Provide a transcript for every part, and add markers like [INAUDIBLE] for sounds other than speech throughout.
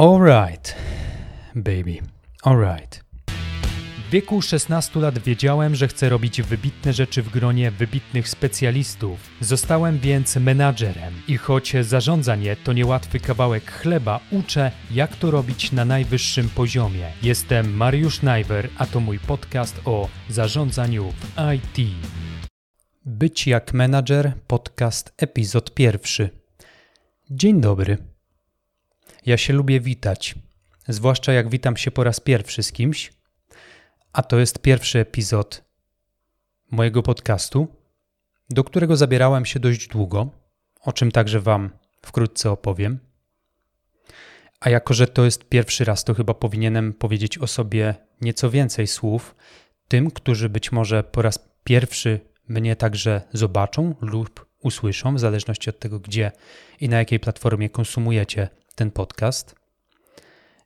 Alright, baby, alright. W wieku 16 lat wiedziałem, że chcę robić wybitne rzeczy w gronie wybitnych specjalistów. Zostałem więc menadżerem i choć zarządzanie to niełatwy kawałek chleba, uczę, jak to robić na najwyższym poziomie. Jestem Mariusz Najwer, a to mój podcast o zarządzaniu w IT. Być jak menadżer, podcast, epizod pierwszy. Dzień dobry. Ja się lubię witać, zwłaszcza jak witam się po raz pierwszy z kimś, a to jest pierwszy epizod mojego podcastu, do którego zabierałem się dość długo, o czym także Wam wkrótce opowiem. A jako, że to jest pierwszy raz, to chyba powinienem powiedzieć o sobie nieco więcej słów tym, którzy być może po raz pierwszy mnie także zobaczą lub usłyszą, w zależności od tego, gdzie i na jakiej platformie konsumujecie ten podcast.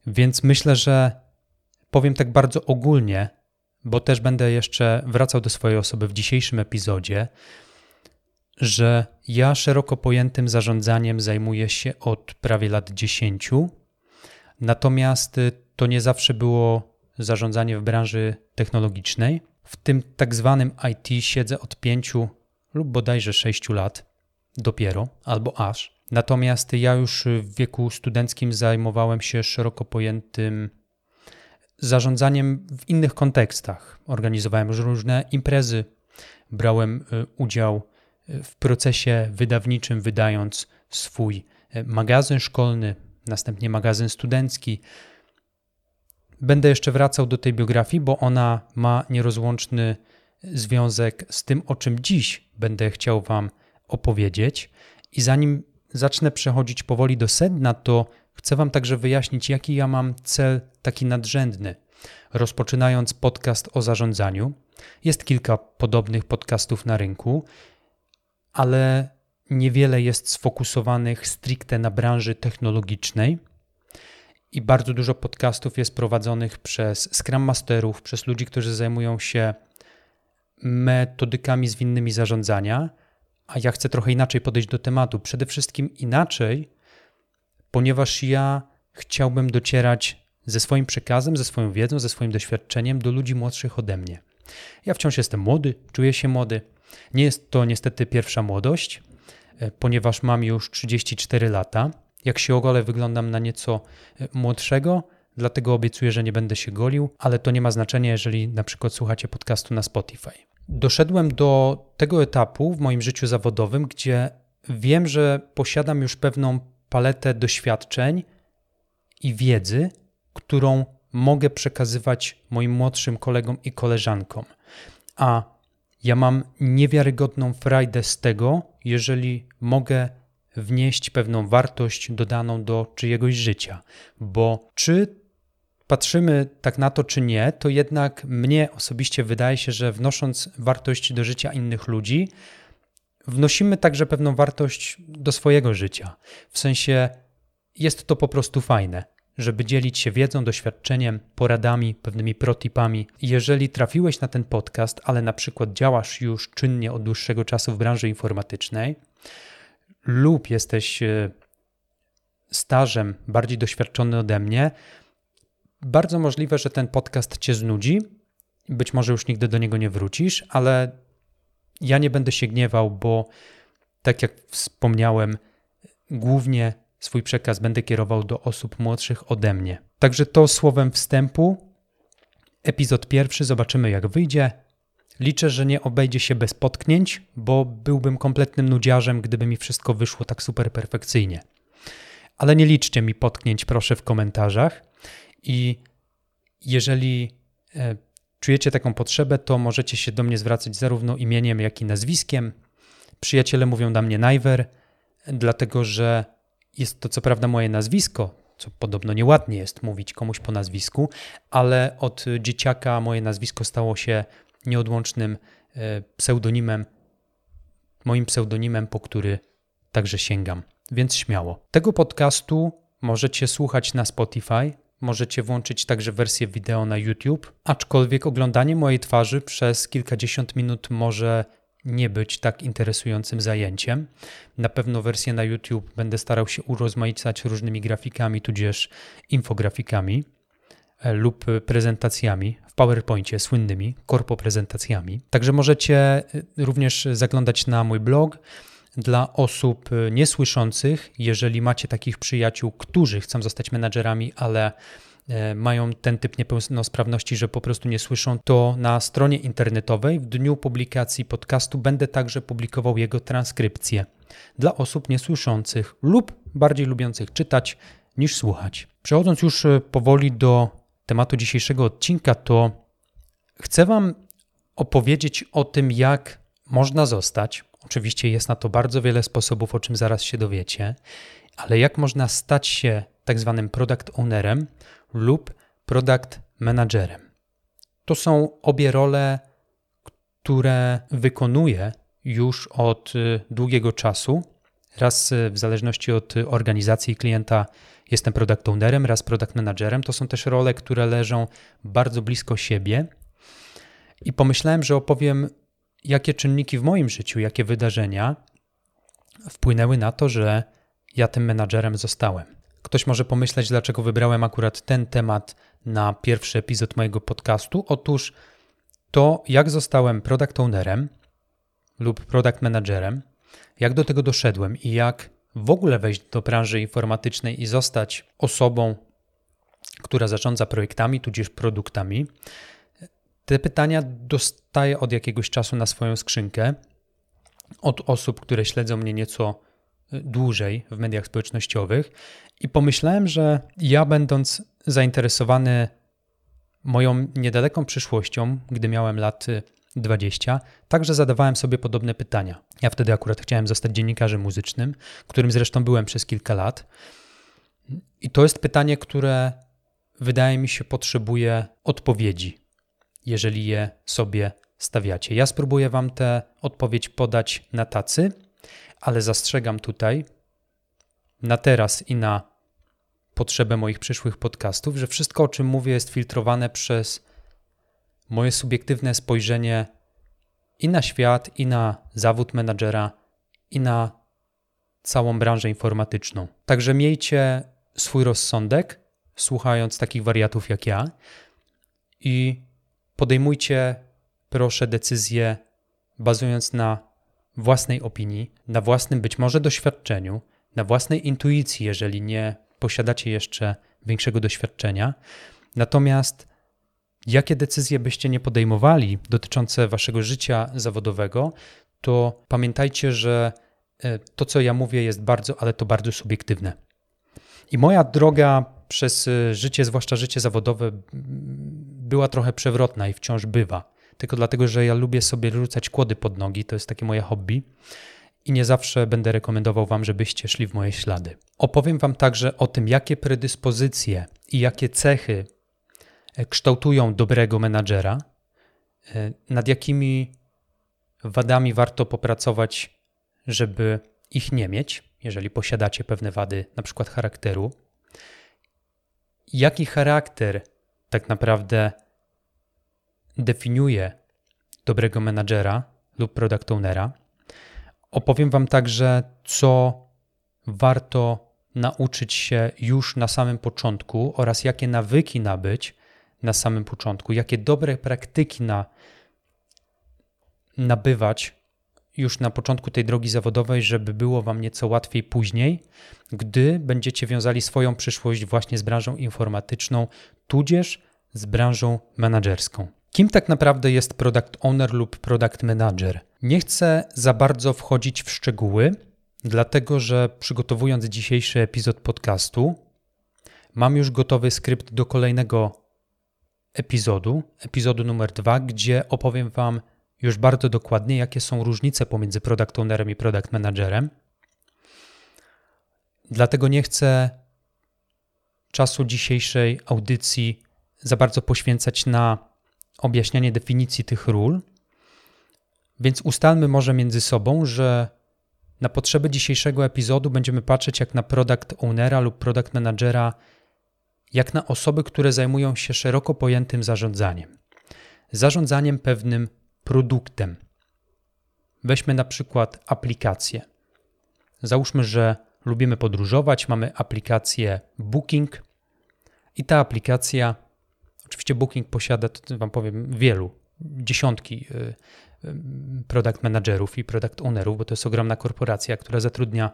Więc myślę, że powiem tak bardzo ogólnie, bo też będę jeszcze wracał do swojej osoby w dzisiejszym epizodzie, że ja szeroko pojętym zarządzaniem zajmuję się od prawie lat 10. Natomiast to nie zawsze było zarządzanie w branży technologicznej. W tym tak zwanym IT siedzę od 5 lub bodajże 6 lat dopiero, albo aż. Natomiast ja już w wieku studenckim zajmowałem się szeroko pojętym zarządzaniem w innych kontekstach. Organizowałem różne imprezy, brałem y, udział y, w procesie wydawniczym, wydając swój y, magazyn szkolny, następnie magazyn studencki. Będę jeszcze wracał do tej biografii, bo ona ma nierozłączny związek z tym, o czym dziś będę chciał Wam opowiedzieć. I zanim zacznę przechodzić powoli do sedna, to chcę Wam także wyjaśnić, jaki ja mam cel taki nadrzędny. Rozpoczynając podcast o zarządzaniu, jest kilka podobnych podcastów na rynku, ale niewiele jest sfokusowanych stricte na branży technologicznej i bardzo dużo podcastów jest prowadzonych przez Scrum Masterów, przez ludzi, którzy zajmują się metodykami zwinnymi zarządzania, a ja chcę trochę inaczej podejść do tematu. Przede wszystkim inaczej, ponieważ ja chciałbym docierać ze swoim przekazem, ze swoją wiedzą, ze swoim doświadczeniem do ludzi młodszych ode mnie. Ja wciąż jestem młody, czuję się młody. Nie jest to niestety pierwsza młodość, e, ponieważ mam już 34 lata. Jak się ogolę, wyglądam na nieco e, młodszego, dlatego obiecuję, że nie będę się golił, ale to nie ma znaczenia, jeżeli na przykład słuchacie podcastu na Spotify. Doszedłem do tego etapu w moim życiu zawodowym, gdzie wiem, że posiadam już pewną paletę doświadczeń i wiedzy, którą mogę przekazywać moim młodszym kolegom i koleżankom. A ja mam niewiarygodną frajdę z tego, jeżeli mogę wnieść pewną wartość dodaną do czyjegoś życia, bo czy patrzymy tak na to, czy nie, to jednak mnie osobiście wydaje się, że wnosząc wartość do życia innych ludzi, wnosimy także pewną wartość do swojego życia. W sensie jest to po prostu fajne, żeby dzielić się wiedzą, doświadczeniem, poradami, pewnymi protipami. Jeżeli trafiłeś na ten podcast, ale na przykład działasz już czynnie od dłuższego czasu w branży informatycznej, lub jesteś e, stażem bardziej doświadczony ode mnie, bardzo możliwe, że ten podcast cię znudzi. Być może już nigdy do niego nie wrócisz, ale ja nie będę się gniewał, bo tak jak wspomniałem, głównie swój przekaz będę kierował do osób młodszych ode mnie. Także to słowem wstępu. Epizod pierwszy, zobaczymy jak wyjdzie. Liczę, że nie obejdzie się bez potknięć, bo byłbym kompletnym nudziarzem, gdyby mi wszystko wyszło tak super perfekcyjnie. Ale nie liczcie mi potknięć, proszę, w komentarzach. I jeżeli e, czujecie taką potrzebę, to możecie się do mnie zwracać zarówno imieniem, jak i nazwiskiem. Przyjaciele mówią na mnie Najwer, dlatego że jest to co prawda moje nazwisko, co podobno nieładnie jest mówić komuś po nazwisku, ale od dzieciaka moje nazwisko stało się nieodłącznym e, pseudonimem, moim pseudonimem, po który także sięgam. Więc śmiało. Tego podcastu możecie słuchać na Spotify, Możecie włączyć także wersję wideo na YouTube, aczkolwiek oglądanie mojej twarzy przez kilkadziesiąt minut może nie być tak interesującym zajęciem. Na pewno wersję na YouTube będę starał się urozmaicać różnymi grafikami, tudzież infografikami e, lub prezentacjami w PowerPoincie, słynnymi korpo prezentacjami. Także możecie e, również zaglądać na mój blog. Dla osób e, niesłyszących, jeżeli macie takich przyjaciół, którzy chcą zostać menadżerami, ale E, mają ten typ niepełnosprawności, że po prostu nie słyszą, to na stronie internetowej w dniu publikacji podcastu będę także publikował jego transkrypcję dla osób niesłyszących lub bardziej lubiących czytać niż słuchać. Przechodząc już e, powoli do tematu dzisiejszego odcinka, to chcę Wam opowiedzieć o tym, jak można zostać. Oczywiście jest na to bardzo wiele sposobów, o czym zaraz się dowiecie, ale jak można stać się tak zwanym product ownerem lub product managerem. To są obie role, które wykonuję już od y, długiego czasu. Raz y, w zależności od organizacji klienta jestem product ownerem, raz product managerem. To są też role, które leżą bardzo blisko siebie. I pomyślałem, że opowiem, jakie czynniki w moim życiu, jakie wydarzenia wpłynęły na to, że ja tym menadżerem zostałem. Ktoś może pomyśleć, dlaczego wybrałem akurat ten temat na pierwszy epizod mojego podcastu. Otóż to, jak zostałem product ownerem lub product managerem, jak do tego doszedłem i jak w ogóle wejść do branży informatycznej i zostać osobą, która zarządza projektami, tudzież produktami. Te pytania dostaję od jakiegoś czasu na swoją skrzynkę od osób, które śledzą mnie nieco dłużej w mediach społecznościowych i pomyślałem, że ja będąc zainteresowany moją niedaleką przyszłością, gdy miałem lat 20, także zadawałem sobie podobne pytania. Ja wtedy akurat chciałem zostać dziennikarzem muzycznym, którym zresztą byłem przez kilka lat. I to jest pytanie, które wydaje mi się potrzebuje odpowiedzi, jeżeli je sobie stawiacie. Ja spróbuję Wam tę odpowiedź podać na tacy ale zastrzegam tutaj na teraz i na potrzebę moich przyszłych podcastów, że wszystko, o czym mówię, jest filtrowane przez moje subiektywne spojrzenie i na świat, i na zawód menadżera, i na całą branżę informatyczną. Także miejcie swój rozsądek, słuchając takich wariatów jak ja, i podejmujcie, proszę, decyzje bazując na własnej opinii, na własnym być może doświadczeniu, na własnej intuicji, jeżeli nie posiadacie jeszcze większego doświadczenia. Natomiast jakie decyzje byście nie podejmowali dotyczące waszego życia zawodowego, to pamiętajcie, że e, to, co ja mówię, jest bardzo, ale to bardzo subiektywne. I moja droga przez e, życie, zwłaszcza życie zawodowe, była trochę przewrotna i wciąż bywa tylko dlatego, że ja lubię sobie rzucać kłody pod nogi, to jest takie moje hobby i nie zawsze będę rekomendował Wam, żebyście szli w moje ślady. Opowiem Wam także o tym, jakie predyspozycje i jakie cechy e, kształtują dobrego menadżera, e, nad jakimi wadami warto popracować, żeby ich nie mieć, jeżeli posiadacie pewne wady, na przykład charakteru. Jaki charakter tak naprawdę definiuje dobrego menadżera lub product ownera. Opowiem Wam także, co warto nauczyć się już na samym początku oraz jakie nawyki nabyć na samym początku, jakie dobre praktyki na, nabywać już na początku tej drogi zawodowej, żeby było Wam nieco łatwiej później, gdy będziecie wiązali swoją przyszłość właśnie z branżą informatyczną, tudzież z branżą menedżerską. Kim tak naprawdę jest product owner lub product manager? Nie chcę za bardzo wchodzić w szczegóły, dlatego że przygotowując dzisiejszy epizod podcastu, mam już gotowy skrypt do kolejnego epizodu, epizodu numer dwa, gdzie opowiem Wam już bardzo dokładnie, jakie są różnice pomiędzy product ownerem i product managerem. Dlatego nie chcę czasu dzisiejszej audycji za bardzo poświęcać na objaśnianie definicji tych ról. Więc ustalmy może między sobą, że na potrzeby dzisiejszego epizodu będziemy patrzeć jak na product ownera lub product managera, jak na osoby, które zajmują się szeroko pojętym zarządzaniem. Zarządzaniem pewnym produktem. Weźmy na przykład aplikację. Załóżmy, że lubimy podróżować, mamy aplikację Booking i ta aplikacja, oczywiście Booking posiada, to wam powiem, wielu, dziesiątki y, y, product managerów i product ownerów, bo to jest ogromna korporacja, która zatrudnia,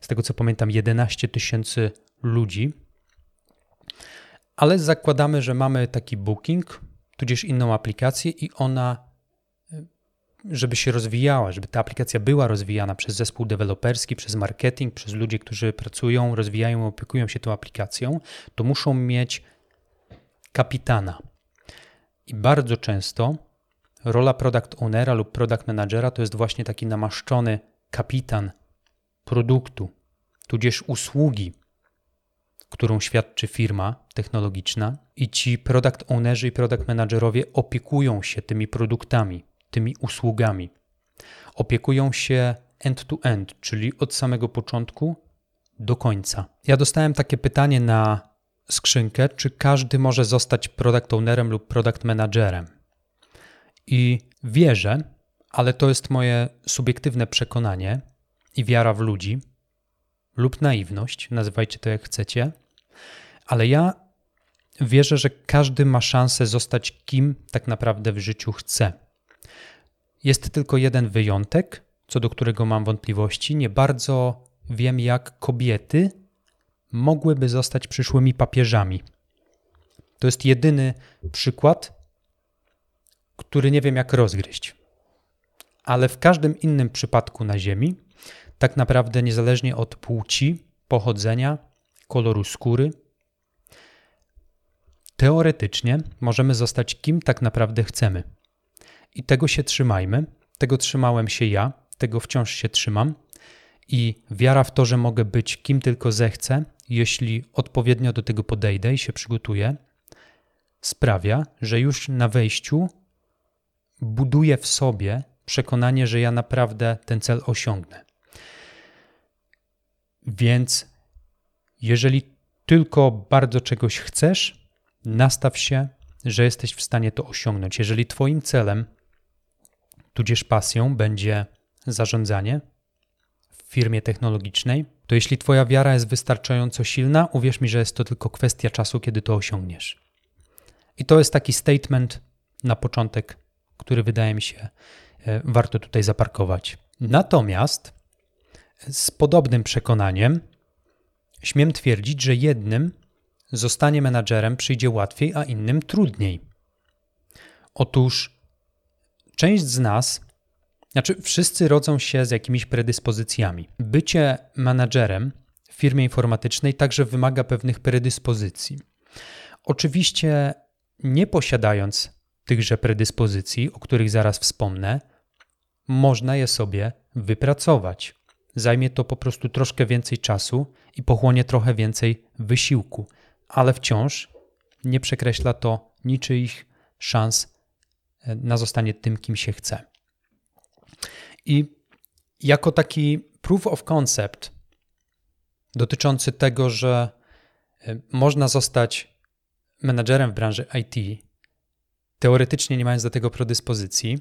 z tego co pamiętam, 11 tysięcy ludzi. Ale zakładamy, że mamy taki Booking, tudzież inną aplikację i ona żeby się rozwijała, żeby ta aplikacja była rozwijana przez zespół deweloperski, przez marketing, przez ludzi, którzy pracują, rozwijają, opiekują się tą aplikacją, to muszą mieć kapitana. I bardzo często rola product ownera lub product managera to jest właśnie taki namaszczony kapitan produktu, tudzież usługi, którą świadczy firma technologiczna, i ci product ownerzy i product managerowie opiekują się tymi produktami, tymi usługami. Opiekują się end-to-end, czyli od samego początku do końca. Ja dostałem takie pytanie na skrzynkę, czy każdy może zostać product ownerem lub product managerem. I wierzę, ale to jest moje subiektywne przekonanie i wiara w ludzi, lub naiwność, nazywajcie to jak chcecie, ale ja wierzę, że każdy ma szansę zostać kim tak naprawdę w życiu chce. Jest tylko jeden wyjątek, co do którego mam wątpliwości. Nie bardzo wiem, jak kobiety mogłyby zostać przyszłymi papieżami. To jest jedyny przykład, który nie wiem, jak rozgryźć. Ale w każdym innym przypadku na Ziemi, tak naprawdę niezależnie od płci, pochodzenia, koloru skóry, teoretycznie możemy zostać kim tak naprawdę chcemy. I tego się trzymajmy. Tego trzymałem się ja, tego wciąż się trzymam. I wiara w to, że mogę być kim tylko zechcę, jeśli odpowiednio do tego podejdę i się przygotuję, sprawia, że już na wejściu buduję w sobie przekonanie, że ja naprawdę ten cel osiągnę. Więc jeżeli tylko bardzo czegoś chcesz, nastaw się, że jesteś w stanie to osiągnąć. Jeżeli Twoim celem tudzież pasją będzie zarządzanie w firmie technologicznej, to jeśli Twoja wiara jest wystarczająco silna, uwierz mi, że jest to tylko kwestia czasu, kiedy to osiągniesz. I to jest taki statement na początek, który wydaje mi się e, warto tutaj zaparkować. Natomiast z podobnym przekonaniem śmiem twierdzić, że jednym zostanie menadżerem przyjdzie łatwiej, a innym trudniej. Otóż Część z nas, znaczy wszyscy rodzą się z jakimiś predyspozycjami. Bycie menadżerem w firmie informatycznej także wymaga pewnych predyspozycji. Oczywiście, nie posiadając tychże predyspozycji, o których zaraz wspomnę, można je sobie wypracować. Zajmie to po prostu troszkę więcej czasu i pochłonie trochę więcej wysiłku, ale wciąż nie przekreśla to niczyich szans na zostanie tym, kim się chce. I jako taki proof of concept dotyczący tego, że e, można zostać menadżerem w branży IT, teoretycznie nie mając do tego predyspozycji,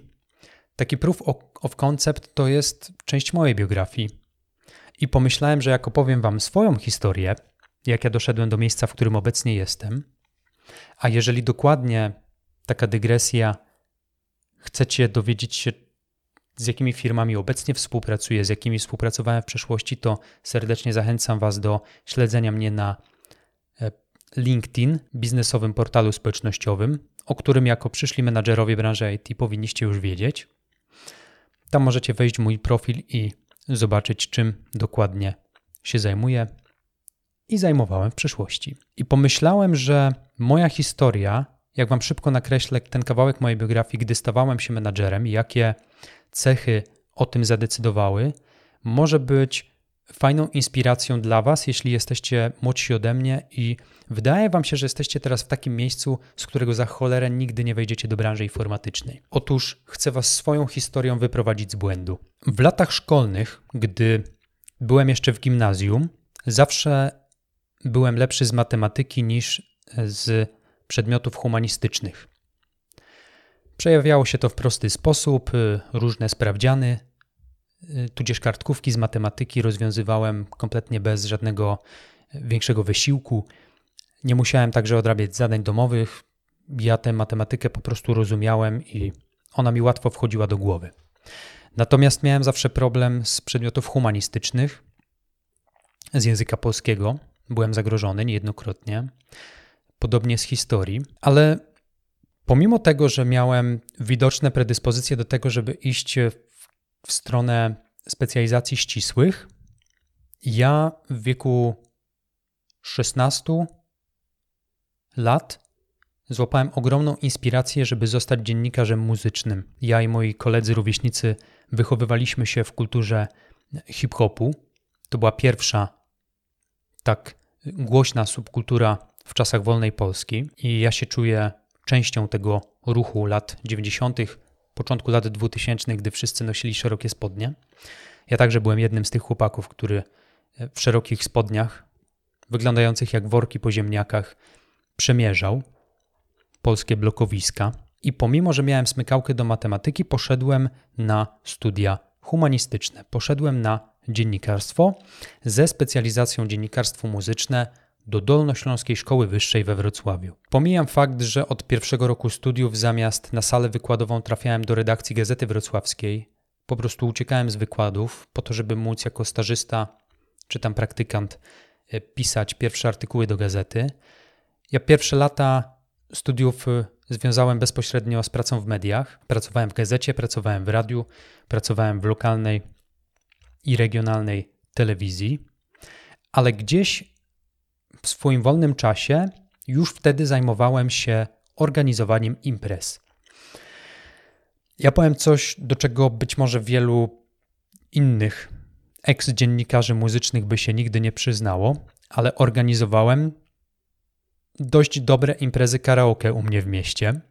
taki proof of concept to jest część mojej biografii. I pomyślałem, że jak opowiem Wam swoją historię, jak ja doszedłem do miejsca, w którym obecnie jestem, a jeżeli dokładnie taka dygresja chcecie dowiedzieć się, z jakimi firmami obecnie współpracuję, z jakimi współpracowałem w przeszłości, to serdecznie zachęcam Was do śledzenia mnie na e, LinkedIn, biznesowym portalu społecznościowym, o którym jako przyszli menadżerowie branży IT powinniście już wiedzieć. Tam możecie wejść w mój profil i zobaczyć, czym dokładnie się zajmuję i zajmowałem w przeszłości. I pomyślałem, że moja historia jak wam szybko nakreślę ten kawałek mojej biografii, gdy stawałem się menadżerem, jakie cechy o tym zadecydowały, może być fajną inspiracją dla was, jeśli jesteście młodsi ode mnie i wydaje wam się, że jesteście teraz w takim miejscu, z którego za cholerę nigdy nie wejdziecie do branży informatycznej. Otóż chcę was swoją historią wyprowadzić z błędu. W latach szkolnych, gdy byłem jeszcze w gimnazjum, zawsze byłem lepszy z matematyki niż z przedmiotów humanistycznych. Przejawiało się to w prosty sposób, różne sprawdziany, tudzież kartkówki z matematyki rozwiązywałem kompletnie bez żadnego większego wysiłku. Nie musiałem także odrabiać zadań domowych. Ja tę matematykę po prostu rozumiałem i ona mi łatwo wchodziła do głowy. Natomiast miałem zawsze problem z przedmiotów humanistycznych, z języka polskiego. Byłem zagrożony niejednokrotnie. Podobnie z historii, ale pomimo tego, że miałem widoczne predyspozycje do tego, żeby iść w stronę specjalizacji ścisłych, ja w wieku 16 lat złapałem ogromną inspirację, żeby zostać dziennikarzem muzycznym. Ja i moi koledzy rówieśnicy wychowywaliśmy się w kulturze hip-hopu. To była pierwsza tak głośna subkultura w czasach wolnej Polski i ja się czuję częścią tego ruchu lat 90., początku lat 2000, gdy wszyscy nosili szerokie spodnie. Ja także byłem jednym z tych chłopaków, który w szerokich spodniach, wyglądających jak worki po ziemniakach, przemierzał polskie blokowiska. I pomimo, że miałem smykałkę do matematyki, poszedłem na studia humanistyczne. Poszedłem na dziennikarstwo ze specjalizacją dziennikarstwo muzyczne do Dolnośląskiej Szkoły Wyższej we Wrocławiu. Pomijam fakt, że od pierwszego roku studiów zamiast na salę wykładową trafiałem do redakcji Gazety Wrocławskiej. Po prostu uciekałem z wykładów po to, żeby móc jako stażysta czy tam praktykant e, pisać pierwsze artykuły do gazety. Ja pierwsze lata studiów e, związałem bezpośrednio z pracą w mediach. Pracowałem w gazecie, pracowałem w radiu, pracowałem w lokalnej i regionalnej telewizji, ale gdzieś w swoim wolnym czasie już wtedy zajmowałem się organizowaniem imprez. Ja powiem coś, do czego być może wielu innych eks-dziennikarzy muzycznych by się nigdy nie przyznało, ale organizowałem dość dobre imprezy karaoke u mnie w mieście.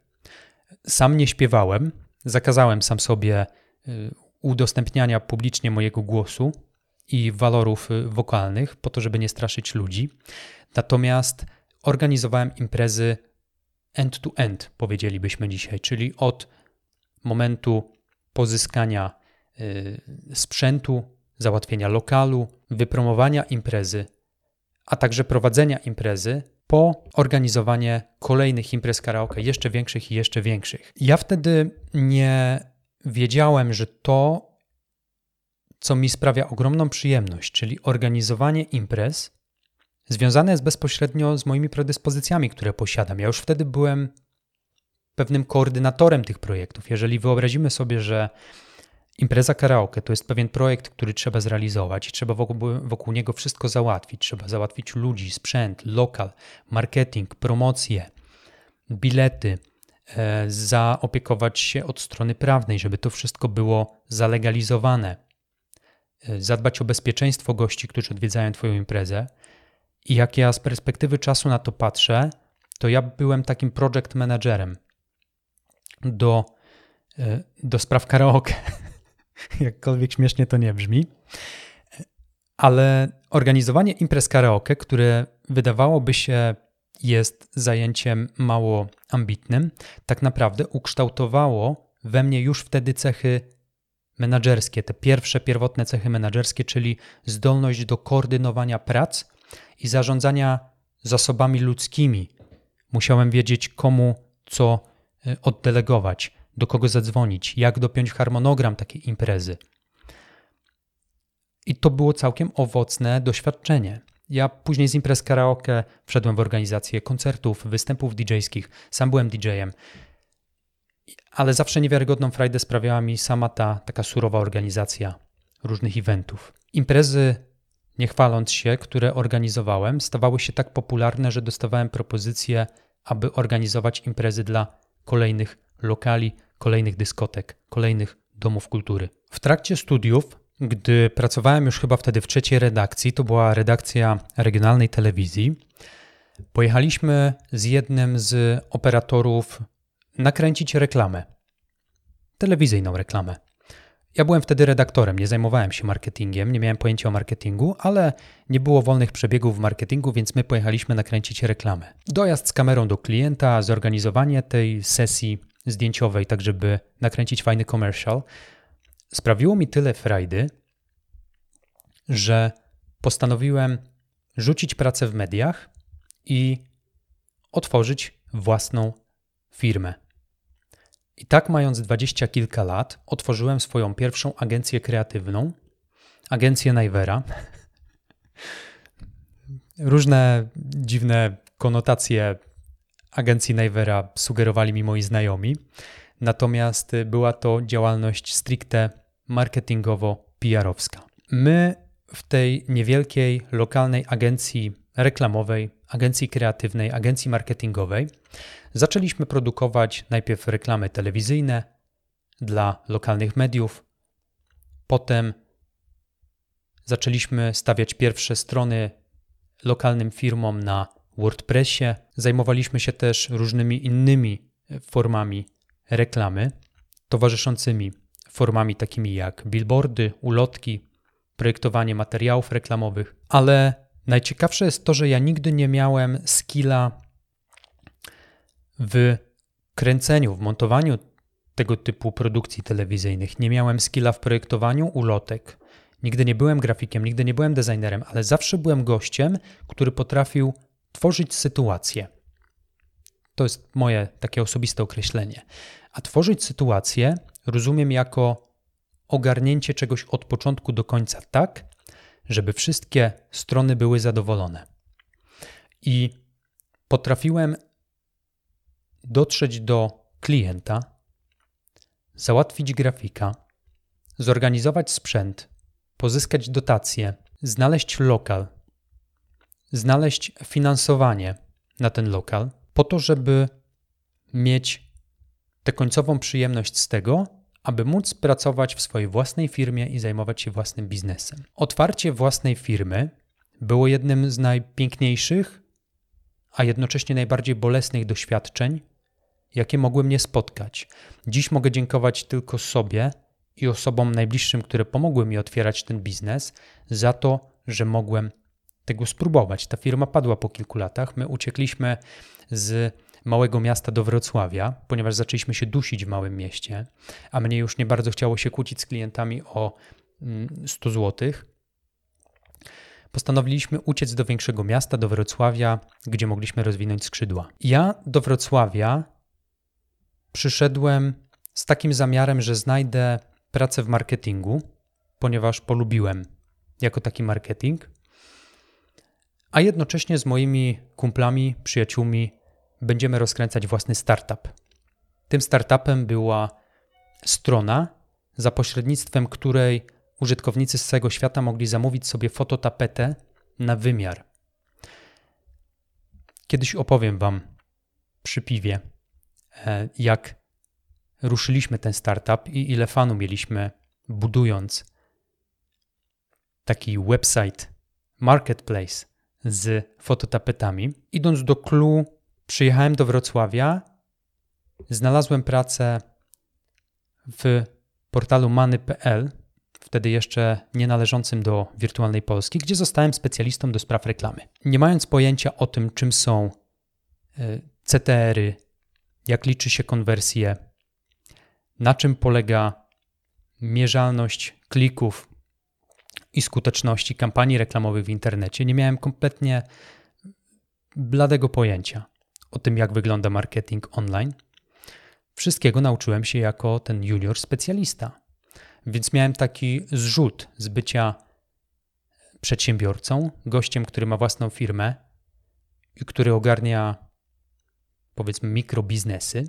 Sam nie śpiewałem, zakazałem sam sobie y, udostępniania publicznie mojego głosu i walorów y, wokalnych, po to, żeby nie straszyć ludzi. Natomiast organizowałem imprezy end-to-end, powiedzielibyśmy dzisiaj, czyli od momentu pozyskania y, sprzętu, załatwienia lokalu, wypromowania imprezy, a także prowadzenia imprezy po organizowanie kolejnych imprez karaoke, jeszcze większych i jeszcze większych. Ja wtedy nie wiedziałem, że to, co mi sprawia ogromną przyjemność, czyli organizowanie imprez, związane jest bezpośrednio z moimi predyspozycjami, które posiadam. Ja już wtedy byłem pewnym koordynatorem tych projektów. Jeżeli wyobrazimy sobie, że impreza karaoke to jest pewien projekt, który trzeba zrealizować i trzeba wokół, wokół niego wszystko załatwić. Trzeba załatwić ludzi, sprzęt, lokal, marketing, promocje, bilety, e, zaopiekować się od strony prawnej, żeby to wszystko było zalegalizowane, zadbać o bezpieczeństwo gości, którzy odwiedzają Twoją imprezę. I jak ja z perspektywy czasu na to patrzę, to ja byłem takim project managerem do, e, do spraw karaoke. [LAUGHS] Jakkolwiek śmiesznie to nie brzmi. Ale organizowanie imprez karaoke, które wydawałoby się jest zajęciem mało ambitnym, tak naprawdę ukształtowało we mnie już wtedy cechy menedżerskie, te pierwsze, pierwotne cechy menedżerskie, czyli zdolność do koordynowania prac i zarządzania zasobami ludzkimi. Musiałem wiedzieć, komu co y, oddelegować, do kogo zadzwonić, jak dopiąć harmonogram takiej imprezy. I to było całkiem owocne doświadczenie. Ja później z imprez karaoke wszedłem w organizację koncertów, występów DJ-skich, sam byłem DJ-em. Ale zawsze niewiarygodną frajdę sprawiała mi sama ta taka surowa organizacja różnych eventów. Imprezy, nie chwaląc się, które organizowałem, stawały się tak popularne, że dostawałem propozycje, aby organizować imprezy dla kolejnych lokali, kolejnych dyskotek, kolejnych domów kultury. W trakcie studiów gdy pracowałem już chyba wtedy w trzeciej redakcji, to była redakcja regionalnej telewizji, pojechaliśmy z jednym z operatorów nakręcić reklamę. Telewizyjną reklamę. Ja byłem wtedy redaktorem, nie zajmowałem się marketingiem, nie miałem pojęcia o marketingu, ale nie było wolnych przebiegów w marketingu, więc my pojechaliśmy nakręcić reklamę. Dojazd z kamerą do klienta, zorganizowanie tej sesji zdjęciowej, tak żeby nakręcić fajny commercial, sprawiło mi tyle frajdy, że postanowiłem rzucić pracę w mediach i otworzyć własną firmę. I tak, mając dwadzieścia kilka lat, otworzyłem swoją pierwszą agencję kreatywną, agencję Najwera. Różne dziwne konotacje agencji Najwera sugerowali mi moi znajomi, natomiast była to działalność stricte marketingowo-PR-owska. My w tej niewielkiej lokalnej agencji reklamowej, agencji kreatywnej, agencji marketingowej zaczęliśmy produkować najpierw reklamy telewizyjne dla lokalnych mediów, potem zaczęliśmy stawiać pierwsze strony lokalnym firmom na WordPressie. Zajmowaliśmy się też różnymi innymi formami reklamy, towarzyszącymi formami takimi jak billboardy, ulotki, projektowanie materiałów reklamowych, ale najciekawsze jest to, że ja nigdy nie miałem skilla w kręceniu, w montowaniu tego typu produkcji telewizyjnych. Nie miałem skilla w projektowaniu ulotek. Nigdy nie byłem grafikiem, nigdy nie byłem designerem, ale zawsze byłem gościem, który potrafił tworzyć sytuację. To jest moje takie osobiste określenie. A tworzyć sytuację rozumiem jako ogarnięcie czegoś od początku do końca tak, żeby wszystkie strony były zadowolone. I potrafiłem dotrzeć do klienta, załatwić grafika, zorganizować sprzęt, pozyskać dotacje, znaleźć lokal, znaleźć finansowanie na ten lokal, po to, żeby mieć tę końcową przyjemność z tego, aby móc pracować w swojej własnej firmie i zajmować się własnym biznesem. Otwarcie własnej firmy było jednym z najpiękniejszych, a jednocześnie najbardziej bolesnych doświadczeń, jakie mogły mnie spotkać. Dziś mogę dziękować tylko sobie i osobom najbliższym, które pomogły mi otwierać ten biznes, za to, że mogłem tego spróbować. Ta firma padła po kilku latach. My uciekliśmy z małego miasta do Wrocławia, ponieważ zaczęliśmy się dusić w małym mieście, a mnie już nie bardzo chciało się kłócić z klientami o 100 mm, zł. Postanowiliśmy uciec do większego miasta, do Wrocławia, gdzie mogliśmy rozwinąć skrzydła. Ja do Wrocławia przyszedłem z takim zamiarem, że znajdę pracę w marketingu, ponieważ polubiłem jako taki marketing, a jednocześnie z moimi kumplami, przyjaciółmi będziemy rozkręcać własny startup. Tym startupem była strona, za pośrednictwem której użytkownicy z całego świata mogli zamówić sobie fototapetę na wymiar. Kiedyś opowiem Wam przy piwie, e, jak ruszyliśmy ten startup i ile fanu mieliśmy budując taki website, marketplace z fototapetami. Idąc do clue Przyjechałem do Wrocławia, znalazłem pracę w portalu many.pl, wtedy jeszcze nie należącym do wirtualnej Polski, gdzie zostałem specjalistą do spraw reklamy. Nie mając pojęcia o tym, czym są e, CTR-y, jak liczy się konwersję, na czym polega mierzalność klików i skuteczności kampanii reklamowych w internecie, nie miałem kompletnie bladego pojęcia o tym, jak wygląda marketing online. Wszystkiego nauczyłem się jako ten junior specjalista. Więc miałem taki zrzut z bycia przedsiębiorcą, gościem, który ma własną firmę i który ogarnia powiedzmy mikrobiznesy,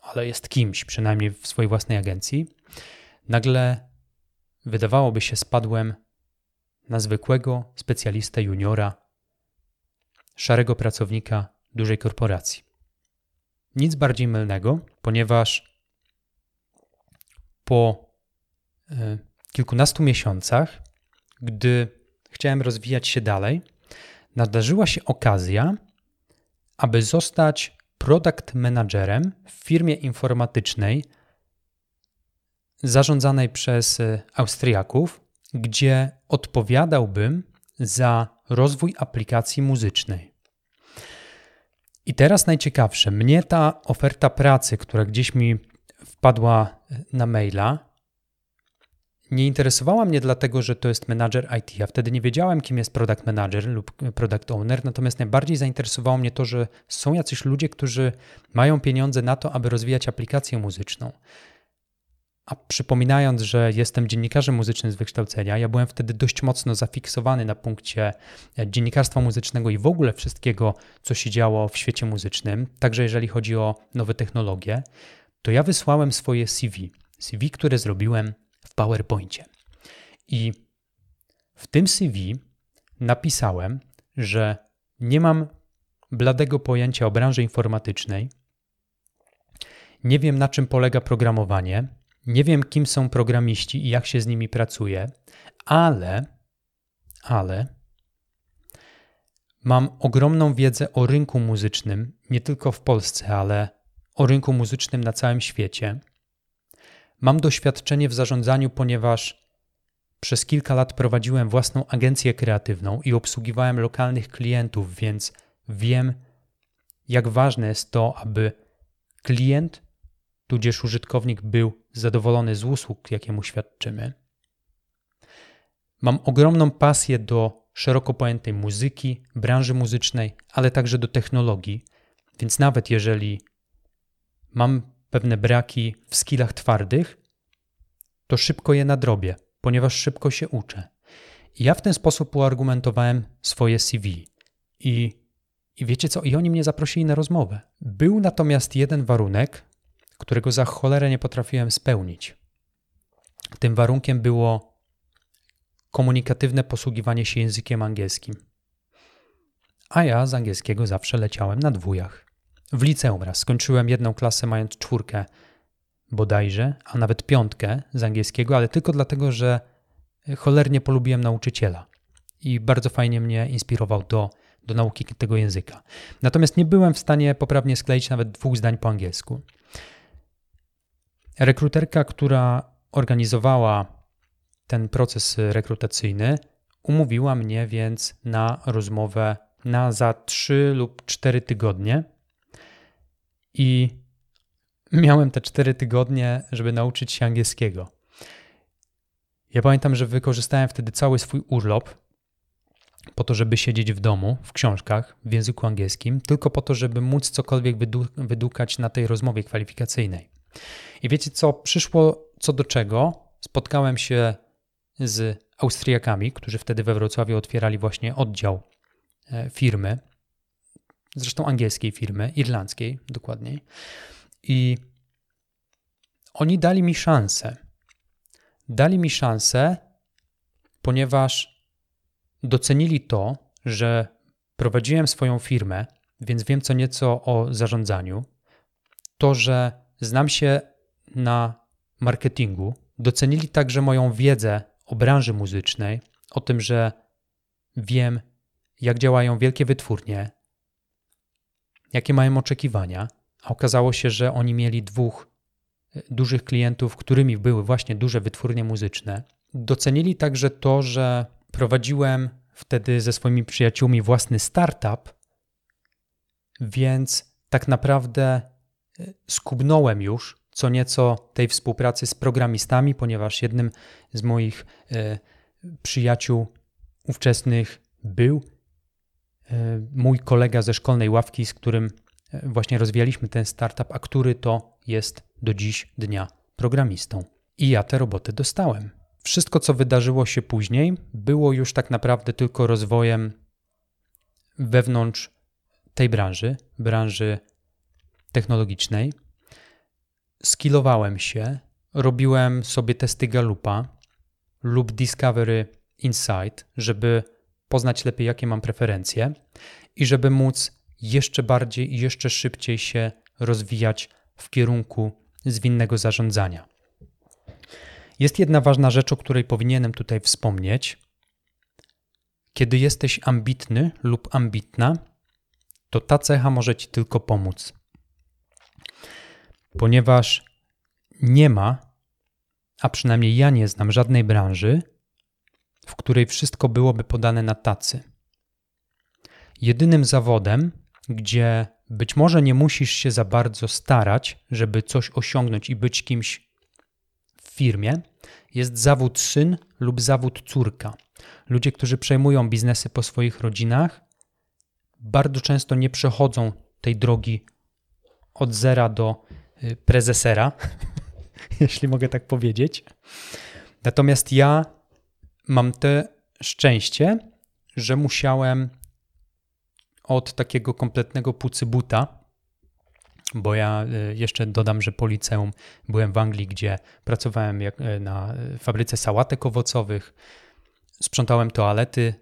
ale jest kimś, przynajmniej w swojej własnej agencji. Nagle wydawałoby się, spadłem na zwykłego specjalistę juniora, szarego pracownika dużej korporacji. Nic bardziej mylnego, ponieważ po e, kilkunastu miesiącach, gdy chciałem rozwijać się dalej, nadarzyła się okazja, aby zostać product managerem w firmie informatycznej zarządzanej przez e, Austriaków, gdzie odpowiadałbym za rozwój aplikacji muzycznej. I teraz najciekawsze, mnie ta oferta pracy, która gdzieś mi wpadła na maila, nie interesowała mnie dlatego, że to jest menadżer IT. Ja wtedy nie wiedziałem, kim jest product manager lub product owner, natomiast najbardziej zainteresowało mnie to, że są jacyś ludzie, którzy mają pieniądze na to, aby rozwijać aplikację muzyczną. A przypominając, że jestem dziennikarzem muzycznym z wykształcenia, ja byłem wtedy dość mocno zafiksowany na punkcie dziennikarstwa muzycznego i w ogóle wszystkiego, co się działo w świecie muzycznym, także jeżeli chodzi o nowe technologie, to ja wysłałem swoje CV. CV, które zrobiłem w PowerPoincie. I w tym CV napisałem, że nie mam bladego pojęcia o branży informatycznej, nie wiem na czym polega programowanie, nie wiem kim są programiści i jak się z nimi pracuje, ale, ale mam ogromną wiedzę o rynku muzycznym, nie tylko w Polsce, ale o rynku muzycznym na całym świecie. Mam doświadczenie w zarządzaniu, ponieważ przez kilka lat prowadziłem własną agencję kreatywną i obsługiwałem lokalnych klientów, więc wiem, jak ważne jest to, aby klient, tudzież użytkownik był zadowolony z usług, jakie mu świadczymy. Mam ogromną pasję do szeroko pojętej muzyki, branży muzycznej, ale także do technologii, więc nawet jeżeli mam pewne braki w skillach twardych, to szybko je nadrobię, ponieważ szybko się uczę. I ja w ten sposób uargumentowałem swoje CV. I, I wiecie co? I oni mnie zaprosili na rozmowę. Był natomiast jeden warunek, którego za cholerę nie potrafiłem spełnić. Tym warunkiem było komunikatywne posługiwanie się językiem angielskim. A ja z angielskiego zawsze leciałem na dwójach. W liceum raz skończyłem jedną klasę mając czwórkę bodajże, a nawet piątkę z angielskiego, ale tylko dlatego, że cholernie polubiłem nauczyciela i bardzo fajnie mnie inspirował do, do nauki tego języka. Natomiast nie byłem w stanie poprawnie skleić nawet dwóch zdań po angielsku. Rekruterka, która organizowała ten proces rekrutacyjny, umówiła mnie więc na rozmowę na za 3 lub 4 tygodnie. I miałem te 4 tygodnie, żeby nauczyć się angielskiego. Ja pamiętam, że wykorzystałem wtedy cały swój urlop po to, żeby siedzieć w domu, w książkach, w języku angielskim, tylko po to, żeby móc cokolwiek wydu wydukać na tej rozmowie kwalifikacyjnej. I wiecie co? Przyszło co do czego. Spotkałem się z Austriakami, którzy wtedy we Wrocławiu otwierali właśnie oddział e, firmy, zresztą angielskiej firmy, irlandzkiej dokładniej. I oni dali mi szansę. Dali mi szansę, ponieważ docenili to, że prowadziłem swoją firmę, więc wiem co nieco o zarządzaniu. To, że znam się na marketingu, docenili także moją wiedzę o branży muzycznej, o tym, że wiem, jak działają wielkie wytwórnie, jakie mają oczekiwania a okazało się, że oni mieli dwóch e, dużych klientów, którymi były właśnie duże wytwórnie muzyczne. Docenili także to, że prowadziłem wtedy ze swoimi przyjaciółmi własny startup, więc tak naprawdę skubnąłem już co nieco tej współpracy z programistami, ponieważ jednym z moich e, przyjaciół ówczesnych był mój kolega ze szkolnej ławki, z którym właśnie rozwijaliśmy ten startup, a który to jest do dziś dnia programistą. I ja te roboty dostałem. Wszystko, co wydarzyło się później, było już tak naprawdę tylko rozwojem wewnątrz tej branży, branży technologicznej. Skillowałem się, robiłem sobie testy Galupa lub Discovery Insight, żeby poznać lepiej, jakie mam preferencje i żeby móc jeszcze bardziej i jeszcze szybciej się rozwijać w kierunku zwinnego zarządzania. Jest jedna ważna rzecz, o której powinienem tutaj wspomnieć. Kiedy jesteś ambitny lub ambitna, to ta cecha może ci tylko pomóc. Ponieważ nie ma, a przynajmniej ja nie znam żadnej branży, w której wszystko byłoby podane na tacy. Jedynym zawodem, gdzie być może nie musisz się za bardzo starać, żeby coś osiągnąć i być kimś firmie jest zawód syn lub zawód córka. Ludzie, którzy przejmują biznesy po swoich rodzinach, bardzo często nie przechodzą tej drogi od zera do y, prezesera, [LAUGHS] jeśli mogę tak powiedzieć. Natomiast ja mam te szczęście, że musiałem od takiego kompletnego pucybuta, bo ja y, jeszcze dodam, że po liceum byłem w Anglii, gdzie pracowałem y, na fabryce sałatek owocowych, sprzątałem toalety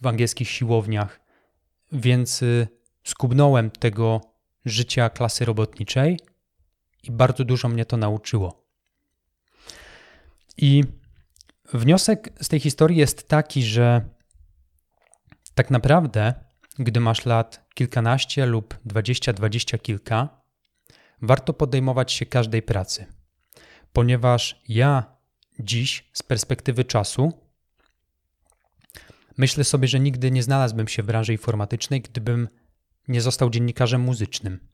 w angielskich siłowniach, więc skubnąłem tego życia klasy robotniczej i bardzo dużo mnie to nauczyło. I wniosek z tej historii jest taki, że tak naprawdę, gdy masz lat kilkanaście lub dwadzieścia, dwadzieścia kilka, warto podejmować się każdej pracy, ponieważ ja dziś z perspektywy czasu myślę sobie, że nigdy nie znalazłbym się w branży informatycznej, gdybym nie został dziennikarzem muzycznym,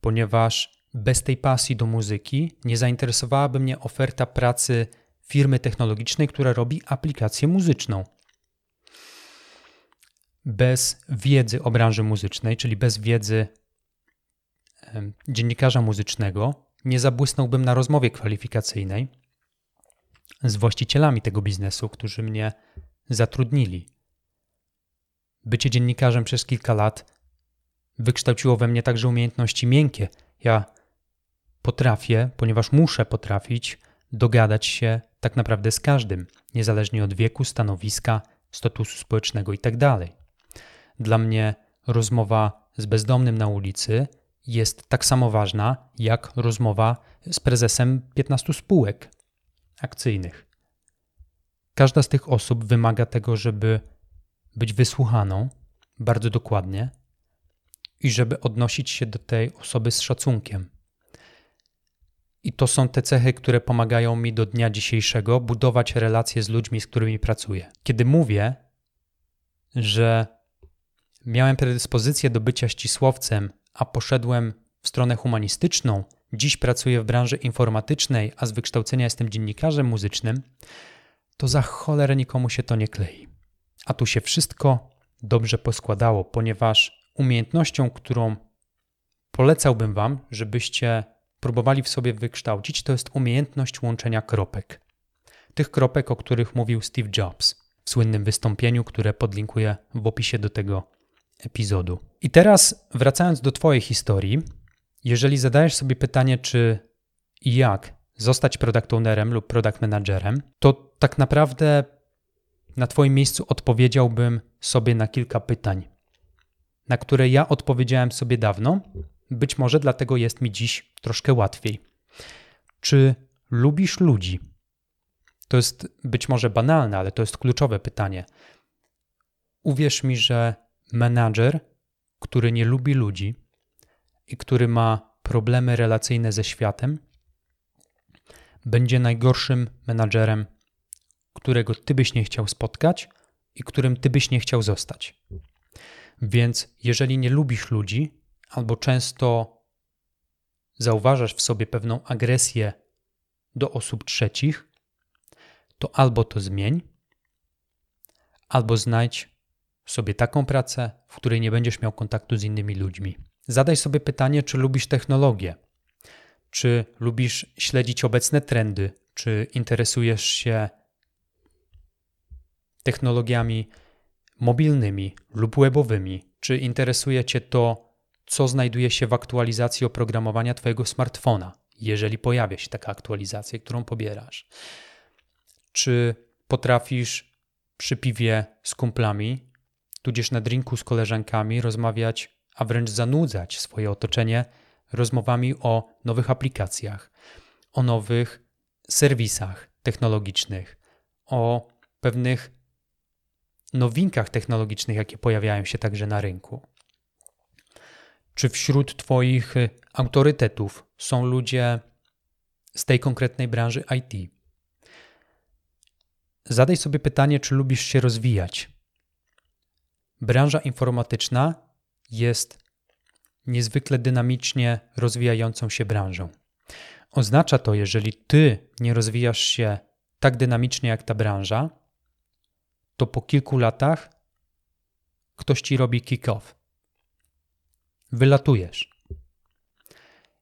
ponieważ bez tej pasji do muzyki nie zainteresowałaby mnie oferta pracy firmy technologicznej, która robi aplikację muzyczną. Bez wiedzy o branży muzycznej, czyli bez wiedzy dziennikarza muzycznego, nie zabłysnąłbym na rozmowie kwalifikacyjnej z właścicielami tego biznesu, którzy mnie zatrudnili. Bycie dziennikarzem przez kilka lat wykształciło we mnie także umiejętności miękkie. Ja potrafię, ponieważ muszę potrafić, dogadać się tak naprawdę z każdym, niezależnie od wieku, stanowiska, statusu społecznego itd. Tak Dla mnie rozmowa z bezdomnym na ulicy jest tak samo ważna jak rozmowa z prezesem 15 spółek akcyjnych. Każda z tych osób wymaga tego, żeby być wysłuchaną bardzo dokładnie i żeby odnosić się do tej osoby z szacunkiem. I to są te cechy, które pomagają mi do dnia dzisiejszego budować relacje z ludźmi, z którymi pracuję. Kiedy mówię, że miałem predyspozycję do bycia ścisłowcem, a poszedłem w stronę humanistyczną, dziś pracuję w branży informatycznej, a z wykształcenia jestem dziennikarzem muzycznym, to za cholerę nikomu się to nie klei. A tu się wszystko dobrze poskładało, ponieważ umiejętnością, którą polecałbym Wam, żebyście próbowali w sobie wykształcić, to jest umiejętność łączenia kropek. Tych kropek, o których mówił Steve Jobs w słynnym wystąpieniu, które podlinkuję w opisie do tego epizodu. I teraz, wracając do Twojej historii, jeżeli zadajesz sobie pytanie, czy i jak zostać product ownerem lub product managerem, to tak naprawdę na Twoim miejscu odpowiedziałbym sobie na kilka pytań, na które ja odpowiedziałem sobie dawno, być może dlatego jest mi dziś troszkę łatwiej. Czy lubisz ludzi? To jest być może banalne, ale to jest kluczowe pytanie. Uwierz mi, że menadżer, który nie lubi ludzi i który ma problemy relacyjne ze światem, będzie najgorszym menadżerem, którego ty byś nie chciał spotkać i którym ty byś nie chciał zostać. Więc jeżeli nie lubisz ludzi, albo często zauważasz w sobie pewną agresję do osób trzecich, to albo to zmień, albo znajdź sobie taką pracę, w której nie będziesz miał kontaktu z innymi ludźmi. Zadaj sobie pytanie, czy lubisz technologię, czy lubisz śledzić obecne trendy, czy interesujesz się technologiami mobilnymi lub webowymi, czy interesuje Cię to, co znajduje się w aktualizacji oprogramowania Twojego smartfona, jeżeli pojawia się taka aktualizacja, którą pobierasz. Czy potrafisz przy piwie z kumplami, tudzież na drinku z koleżankami rozmawiać, a wręcz zanudzać swoje otoczenie rozmowami o nowych aplikacjach, o nowych serwisach technologicznych, o pewnych nowinkach technologicznych, jakie pojawiają się także na rynku. Czy wśród Twoich y, autorytetów są ludzie z tej konkretnej branży IT? Zadaj sobie pytanie, czy lubisz się rozwijać. Branża informatyczna jest niezwykle dynamicznie rozwijającą się branżą. Oznacza to, jeżeli ty nie rozwijasz się tak dynamicznie jak ta branża, to po kilku latach ktoś ci robi kick-off. Wylatujesz.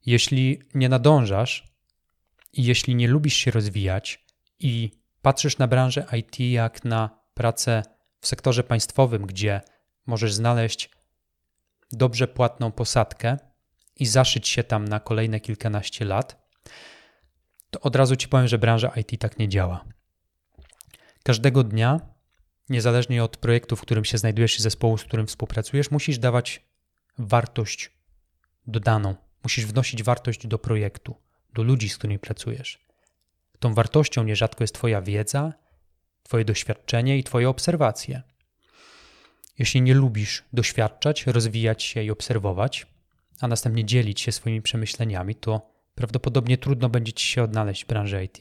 Jeśli nie nadążasz i jeśli nie lubisz się rozwijać i patrzysz na branżę IT jak na pracę w sektorze państwowym, gdzie możesz znaleźć dobrze płatną posadkę i zaszyć się tam na kolejne kilkanaście lat, to od razu ci powiem, że branża IT tak nie działa. Każdego dnia, niezależnie od projektu, w którym się znajdujesz i zespołu, z którym współpracujesz, musisz dawać wartość dodaną. Musisz wnosić wartość do projektu, do ludzi, z którymi pracujesz. Tą wartością nierzadko jest Twoja wiedza, Twoje doświadczenie i Twoje obserwacje. Jeśli nie lubisz doświadczać, rozwijać się i obserwować, a następnie dzielić się swoimi przemyśleniami, to prawdopodobnie trudno będzie ci się odnaleźć w branży IT.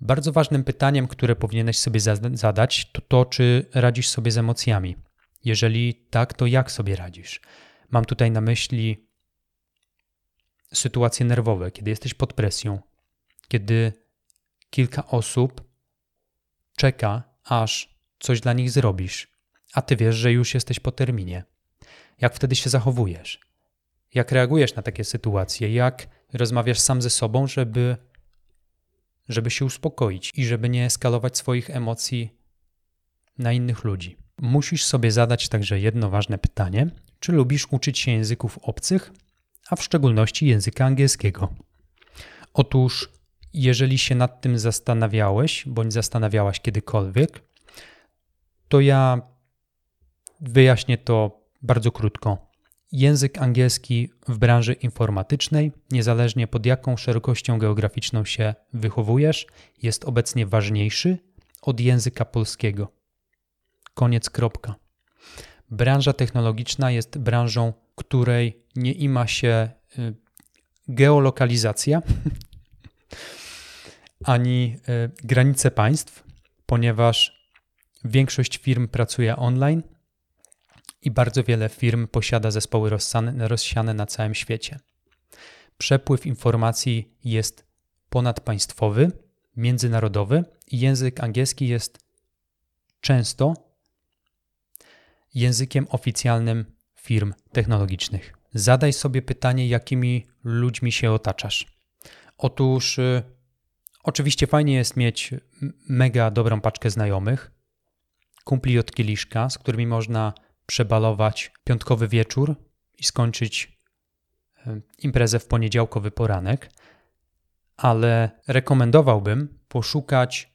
Bardzo ważnym pytaniem, które powinieneś sobie zadać, to to, czy radzisz sobie z emocjami. Jeżeli tak, to jak sobie radzisz? Mam tutaj na myśli sytuacje nerwowe, kiedy jesteś pod presją, kiedy kilka osób czeka, aż coś dla nich zrobisz, a ty wiesz, że już jesteś po terminie. Jak wtedy się zachowujesz? Jak reagujesz na takie sytuacje? Jak rozmawiasz sam ze sobą, żeby, żeby się uspokoić i żeby nie eskalować swoich emocji na innych ludzi? Musisz sobie zadać także jedno ważne pytanie: czy lubisz uczyć się języków obcych, a w szczególności języka angielskiego? Otóż, jeżeli się nad tym zastanawiałeś bądź zastanawiałaś kiedykolwiek, to ja wyjaśnię to bardzo krótko. Język angielski w branży informatycznej, niezależnie pod jaką szerokością geograficzną się wychowujesz, jest obecnie ważniejszy od języka polskiego. Koniec kropka. Branża technologiczna jest branżą, której nie ima się y, geolokalizacja [LAUGHS] ani y, granice państw, ponieważ większość firm pracuje online i bardzo wiele firm posiada zespoły rozsiane, na całym świecie. Przepływ informacji jest ponadpaństwowy, międzynarodowy i język angielski jest często językiem oficjalnym firm technologicznych. Zadaj sobie pytanie, jakimi ludźmi się otaczasz. Otóż, y, oczywiście fajnie jest mieć mega dobrą paczkę znajomych, kumpli od kieliszka, z którymi można przebalować piątkowy wieczór i skończyć e, imprezę w poniedziałkowy poranek, ale rekomendowałbym poszukać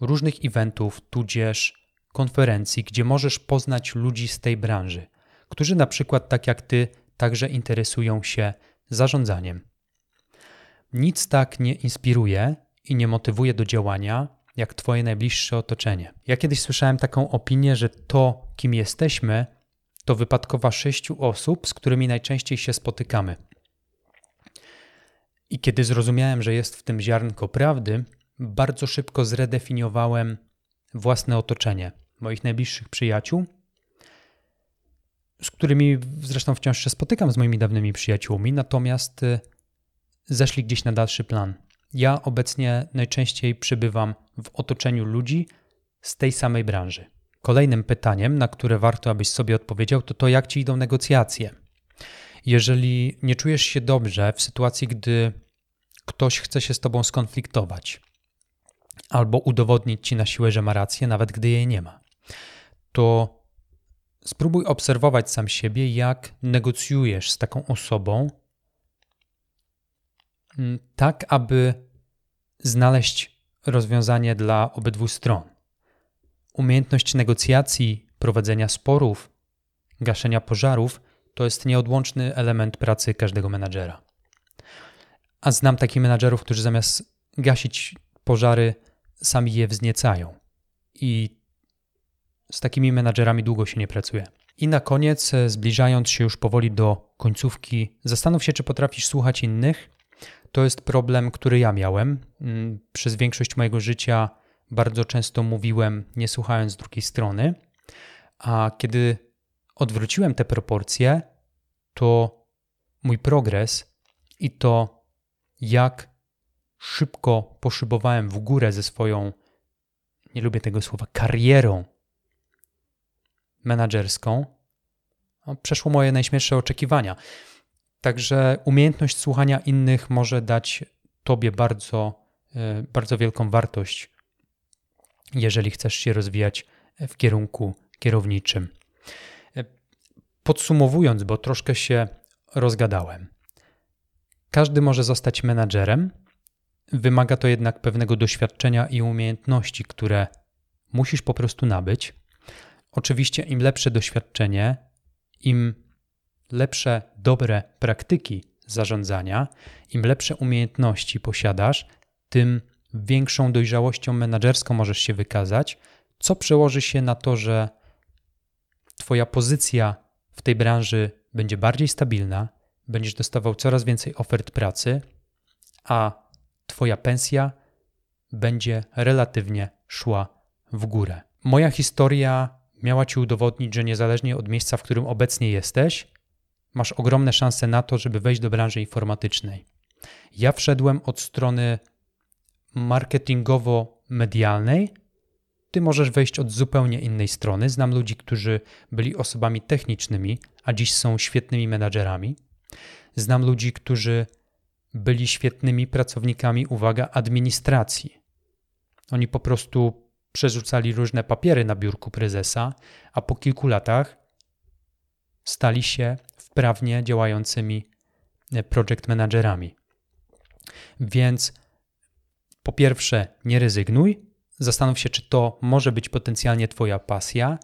różnych eventów, tudzież konferencji, gdzie możesz poznać ludzi z tej branży, którzy na przykład, tak jak ty, także interesują się zarządzaniem. Nic tak nie inspiruje i nie motywuje do działania, jak Twoje najbliższe otoczenie. Ja kiedyś słyszałem taką opinię, że to, kim jesteśmy, to wypadkowa sześciu osób, z którymi najczęściej się spotykamy. I kiedy zrozumiałem, że jest w tym ziarnko prawdy, bardzo szybko zredefiniowałem własne otoczenie, moich najbliższych przyjaciół, z którymi zresztą wciąż się spotykam z moimi dawnymi przyjaciółmi, natomiast y, zeszli gdzieś na dalszy plan. Ja obecnie najczęściej przybywam w otoczeniu ludzi z tej samej branży. Kolejnym pytaniem, na które warto, abyś sobie odpowiedział, to to, jak ci idą negocjacje. Jeżeli nie czujesz się dobrze w sytuacji, gdy ktoś chce się z tobą skonfliktować albo udowodnić ci na siłę, że ma rację, nawet gdy jej nie ma, to spróbuj obserwować sam siebie, jak negocjujesz z taką osobą, tak aby znaleźć rozwiązanie dla obydwu stron. Umiejętność negocjacji, prowadzenia sporów, gaszenia pożarów to jest nieodłączny element pracy każdego menadżera. A znam takich menadżerów, którzy zamiast gasić pożary, sami je wzniecają. I z takimi menadżerami długo się nie pracuje. I na koniec, zbliżając się już powoli do końcówki, zastanów się, czy potrafisz słuchać innych to jest problem, który ja miałem. Mm, przez większość mojego życia bardzo często mówiłem, nie słuchając drugiej strony, a kiedy odwróciłem te proporcje, to mój progres i to, jak szybko poszybowałem w górę ze swoją, nie lubię tego słowa, karierą menadżerską, no, przeszło moje najśmielsze oczekiwania. Także umiejętność słuchania innych może dać Tobie bardzo, e, bardzo wielką wartość, jeżeli chcesz się rozwijać w kierunku kierowniczym. E, podsumowując, bo troszkę się rozgadałem. Każdy może zostać menadżerem, wymaga to jednak pewnego doświadczenia i umiejętności, które musisz po prostu nabyć. Oczywiście, im lepsze doświadczenie, im lepsze, dobre praktyki zarządzania, im lepsze umiejętności posiadasz, tym większą dojrzałością menedżerską możesz się wykazać, co przełoży się na to, że Twoja pozycja w tej branży będzie bardziej stabilna, będziesz dostawał coraz więcej ofert pracy, a Twoja pensja będzie relatywnie szła w górę. Moja historia miała Ci udowodnić, że niezależnie od miejsca, w którym obecnie jesteś, masz ogromne szanse na to, żeby wejść do branży informatycznej. Ja wszedłem od strony marketingowo-medialnej. Ty możesz wejść od zupełnie innej strony. Znam ludzi, którzy byli osobami technicznymi, a dziś są świetnymi menadżerami. Znam ludzi, którzy byli świetnymi pracownikami, uwaga, administracji. Oni po prostu przerzucali różne papiery na biurku prezesa, a po kilku latach stali się wprawnie działającymi e, project managerami. Więc po pierwsze, nie rezygnuj, zastanów się, czy to może być potencjalnie Twoja pasja.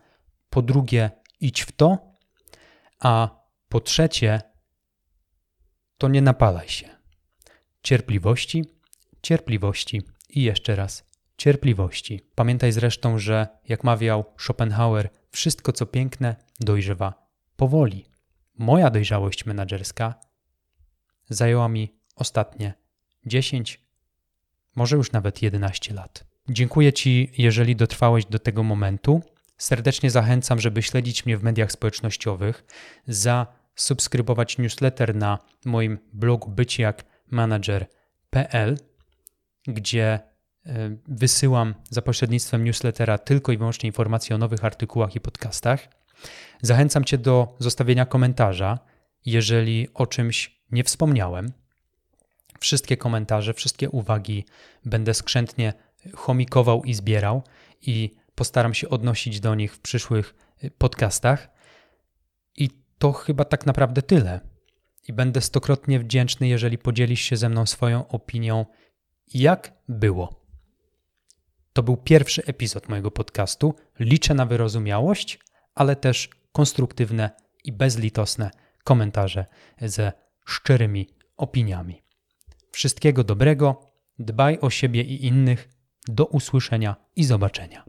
Po drugie, idź w to. A po trzecie, to nie napalaj się. Cierpliwości, cierpliwości i jeszcze raz cierpliwości. Pamiętaj zresztą, że jak mawiał Schopenhauer, wszystko co piękne dojrzewa powoli. Moja dojrzałość menedżerska zajęła mi ostatnie 10, może już nawet 11 lat. Dziękuję Ci, jeżeli dotrwałeś do tego momentu. Serdecznie zachęcam, żeby śledzić mnie w mediach społecznościowych, zasubskrybować newsletter na moim blogu byciakmanager.pl, gdzie E, wysyłam za pośrednictwem newslettera tylko i wyłącznie informacje o nowych artykułach i podcastach. Zachęcam Cię do zostawienia komentarza, jeżeli o czymś nie wspomniałem. Wszystkie komentarze, wszystkie uwagi będę skrzętnie chomikował i zbierał i postaram się odnosić do nich w przyszłych podcastach. I to chyba tak naprawdę tyle. I będę stokrotnie wdzięczny, jeżeli podzielisz się ze mną swoją opinią, jak było. To był pierwszy epizod mojego podcastu. Liczę na wyrozumiałość, ale też konstruktywne i bezlitosne komentarze ze szczerymi opiniami. Wszystkiego dobrego, dbaj o siebie i innych. Do usłyszenia i zobaczenia.